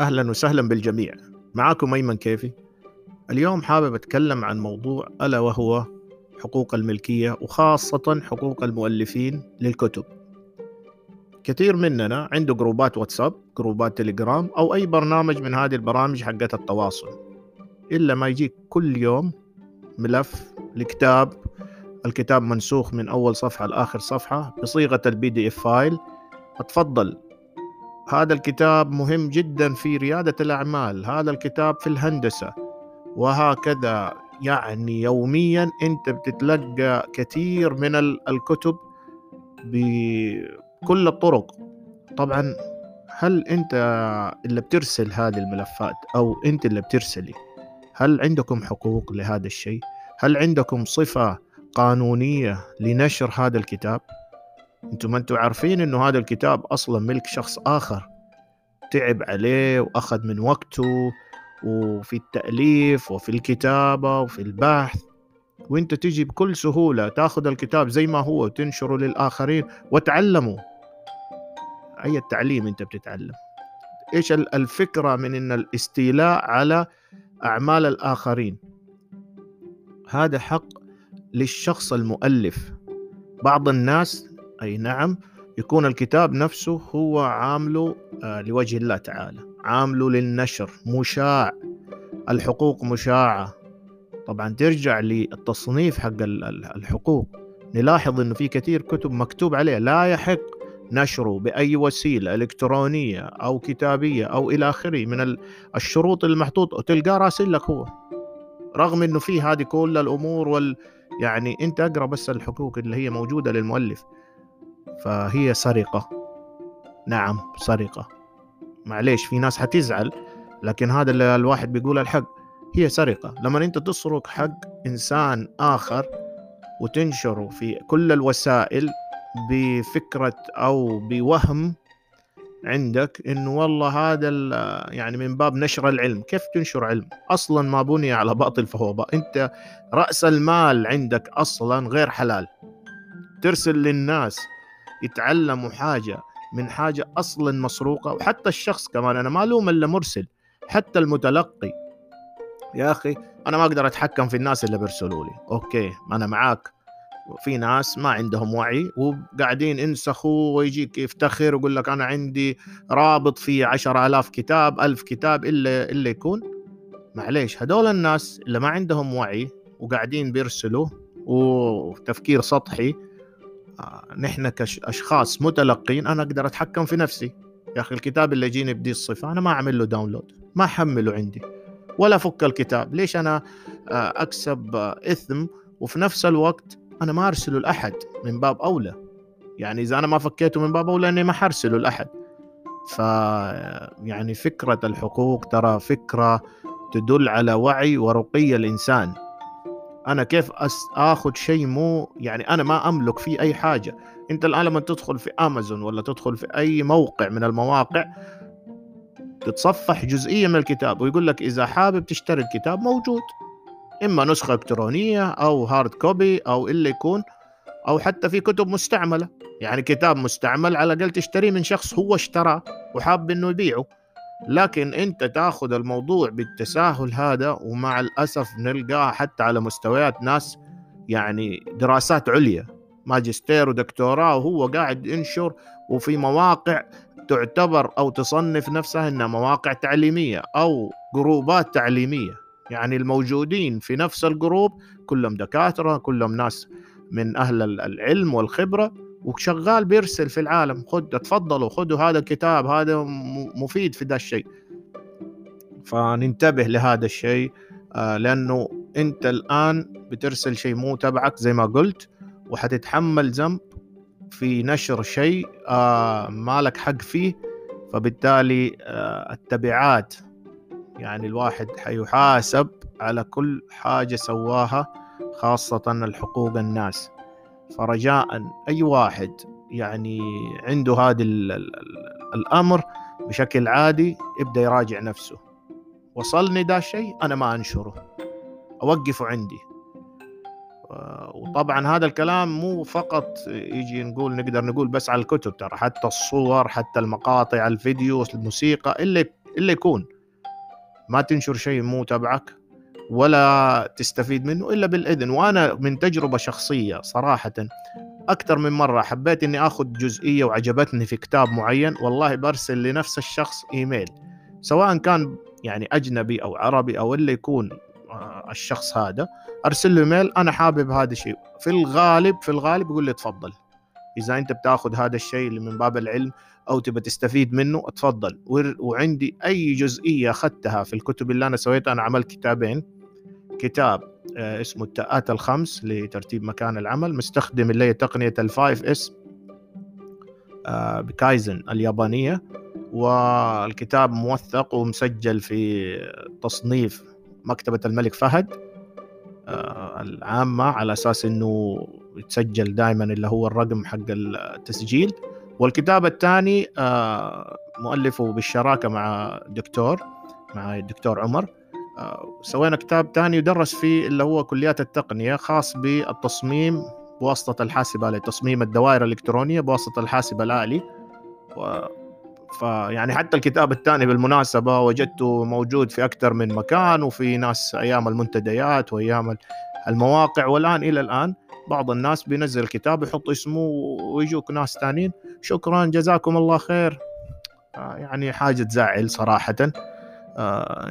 أهلا وسهلا بالجميع. معاكم أيمن كيفي. اليوم حابب أتكلم عن موضوع ألا وهو حقوق الملكية وخاصة حقوق المؤلفين للكتب. كثير مننا عنده جروبات واتساب جروبات تليجرام أو أي برنامج من هذه البرامج حقت التواصل. إلا ما يجيك كل يوم ملف لكتاب الكتاب منسوخ من أول صفحة لآخر صفحة بصيغة ال PDF file أتفضل هذا الكتاب مهم جدا في ريادة الأعمال. هذا الكتاب في الهندسة. وهكذا يعني يوميا أنت بتتلقى كثير من الكتب بكل الطرق. طبعا هل أنت اللي بترسل هذه الملفات أو أنت اللي بترسلي؟ هل عندكم حقوق لهذا الشيء؟ هل عندكم صفة قانونية لنشر هذا الكتاب؟ أنتم ما أنتم عارفين إنه هذا الكتاب أصلا ملك شخص آخر. تعب عليه وأخذ من وقته وفي التأليف وفي الكتابة وفي البحث. وأنت تجي بكل سهولة تأخذ الكتاب زي ما هو وتنشره للآخرين وتعلموا أي التعليم أنت بتتعلم؟ إيش الفكرة من إن الاستيلاء على أعمال الآخرين؟ هذا حق للشخص المؤلف. بعض الناس أي نعم يكون الكتاب نفسه هو عامله آه، لوجه الله تعالى. عامله للنشر مشاع. الحقوق مشاعة. طبعا ترجع للتصنيف حق الحقوق. نلاحظ إنه في كثير كتب مكتوب عليها. لا يحق نشره بأي وسيلة إلكترونية أو كتابية أو إلى آخره. من الشروط المحطوطه وتلقاه راسل لك هو. رغم إنه في هذه كل الأمور وال يعني أنت أقرأ بس الحقوق اللي هي موجودة للمؤلف. فهي سرقة. نعم سرقة. معليش في ناس حتزعل لكن هذا اللي الواحد بيقول الحق. هي سرقة. لما أنت تسرق حق إنسان آخر وتنشره في كل الوسائل بفكرة أو بوهم عندك انه والله هذا يعني من باب نشر العلم. كيف تنشر علم؟ أصلا ما بني على باطل فهو باطل أنت رأس المال عندك أصلا غير حلال. ترسل للناس يتعلموا حاجة من حاجة أصلا مسروقة وحتى الشخص كمان أنا ما ألوم إلا مرسل حتى المتلقي. يا أخي أنا ما أقدر أتحكم في الناس اللي بيرسلوا لي. أوكي أنا معاك. في ناس ما عندهم وعي وقاعدين انسخوا ويجيك يفتخر ويقول لك أنا عندي رابط فيه عشر آلاف كتاب ألف كتاب إلا إلا يكون. معليش هدول الناس اللي ما عندهم وعي وقاعدين بيرسلوا وتفكير سطحي نحن كأشخاص متلقين أنا أقدر أتحكم في نفسي. يا أخي الكتاب اللي يجيني بدي الصفة أنا ما أعمل له داونلود ما أحمله عندي ولا أفك الكتاب. ليش أنا آه، أكسب إثم وفي نفس الوقت أنا ما أرسله لأحد من باب أولى؟ يعني إذا أنا ما فكيته من باب أولى إني ما حرسله لأحد. ف يعني فكرة الحقوق ترى فكرة تدل على وعي ورقي الإنسان. أنا كيف أس آخذ شيء مو يعني أنا ما أملك فيه أي حاجة. أنت الآن لما تدخل في امازون ولا تدخل في أي موقع من المواقع تتصفح جزئية من الكتاب ويقول لك إذا حابب تشتري الكتاب موجود. إما نسخة إلكترونية أو hard copy أو اللي يكون أو حتى في كتب مستعملة. يعني كتاب مستعمل على الأقل تشتريه من شخص هو اشتراه وحاب إنه يبيعه. لكن أنت تأخذ الموضوع بالتساهل هذا ومع الأسف نلقاه حتى على مستويات ناس يعني دراسات عليا ماجستير ودكتوراه وهو قاعد ينشر وفي مواقع تعتبر أو تصنف نفسها إنها مواقع تعليمية أو جروبات تعليمية. يعني الموجودين في نفس الجروب كلهم دكاترة كلهم ناس من أهل العلم والخبرة وشغال بيرسل في العالم خد تفضلوا خذوا هذا الكتاب هذا مفيد في ذا الشيء. فننتبه لهذا الشيء آه، لأنه أنت الآن بترسل شيء مو تبعك زي ما قلت وحتتحمل ذنب في نشر شيء آه، ما لك حق فيه. فبالتالي آه، التبعات يعني الواحد حيحاسب على كل حاجة سواها خاصة الحقوق الناس. فرجاء أي واحد يعني عنده هذا الأمر بشكل عادي يبدأ يراجع نفسه. وصلني ده الشيء أنا ما أنشره. أوقفه عندي. وطبعا هذا الكلام مو فقط يجي نقول نقدر نقول بس على الكتب ترى حتى الصور حتى المقاطع الفيديو الموسيقى اللي اللي يكون. ما تنشر شيء مو تبعك. ولا تستفيد منه إلا بالإذن. وأنا من تجربة شخصية صراحة أكثر من مرة حبيت إني آخذ جزئية وعجبتني في كتاب معين والله برسل لنفس الشخص إيميل سواء كان يعني أجنبي أو عربي أو اللي يكون آه، الشخص هذا أرسل له إيميل أنا حابب هذا الشيء. في الغالب في الغالب يقول لي تفضل. إذا أنت بتاخذ هذا الشيء اللي من باب العلم أو تبى تستفيد منه اتفضل وعندي أي جزئية أخذتها في الكتب اللي أنا سويتها أنا عملت كتابين. كتاب آه، اسمه التاءات الخمس لترتيب مكان العمل مستخدم اللي هي تقنية ال 5S آه، بكايزن اليابانية. والكتاب موثق ومسجل في تصنيف مكتبة الملك فهد آه، العامة على أساس إنه يتسجل دائما اللي هو الرقم حق التسجيل. والكتاب الثاني مؤلفه بالشراكة مع دكتور مع الدكتور عمر. سوينا كتاب ثاني يدرس فيه اللي هو كليات التقنية خاص بالتصميم بواسطة الحاسب الآلي تصميم الدوائر الإلكترونية بواسطة الحاسب الآلي. و... فيعني حتى الكتاب الثاني بالمناسبة وجدته موجود في أكثر من مكان وفي ناس أيام المنتديات وأيام المواقع والآن إلى الآن بعض الناس بينزل كتاب يحط اسمه ويجوك ناس ثانيين شكرا جزاكم الله خير. يعني حاجة تزعل صراحة. آه،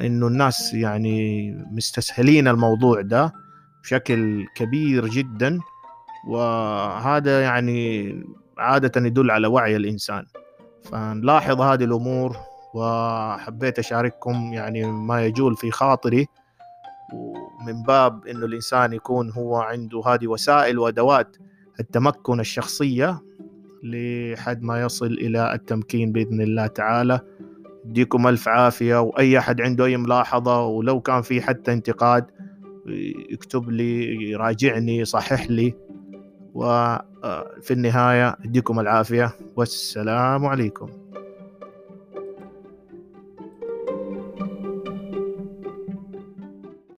إنه الناس يعني مستسهلين الموضوع ده بشكل كبير جدا وهذا يعني عادة يدل على وعي الإنسان. فنلاحظ هذه الأمور وحبيت أشارككم يعني ما يجول في خاطري ومن باب إنه الإنسان يكون هو عنده هذه وسائل وأدوات التمكن الشخصية لحد ما يصل إلى التمكين بإذن الله تعالى. يديكم ألف عافية وأي أحد عنده أي ملاحظة ولو كان في حتى انتقاد يكتب لي يراجعني يصحح لي. وفي النهاية يديكم العافية. والسلام عليكم.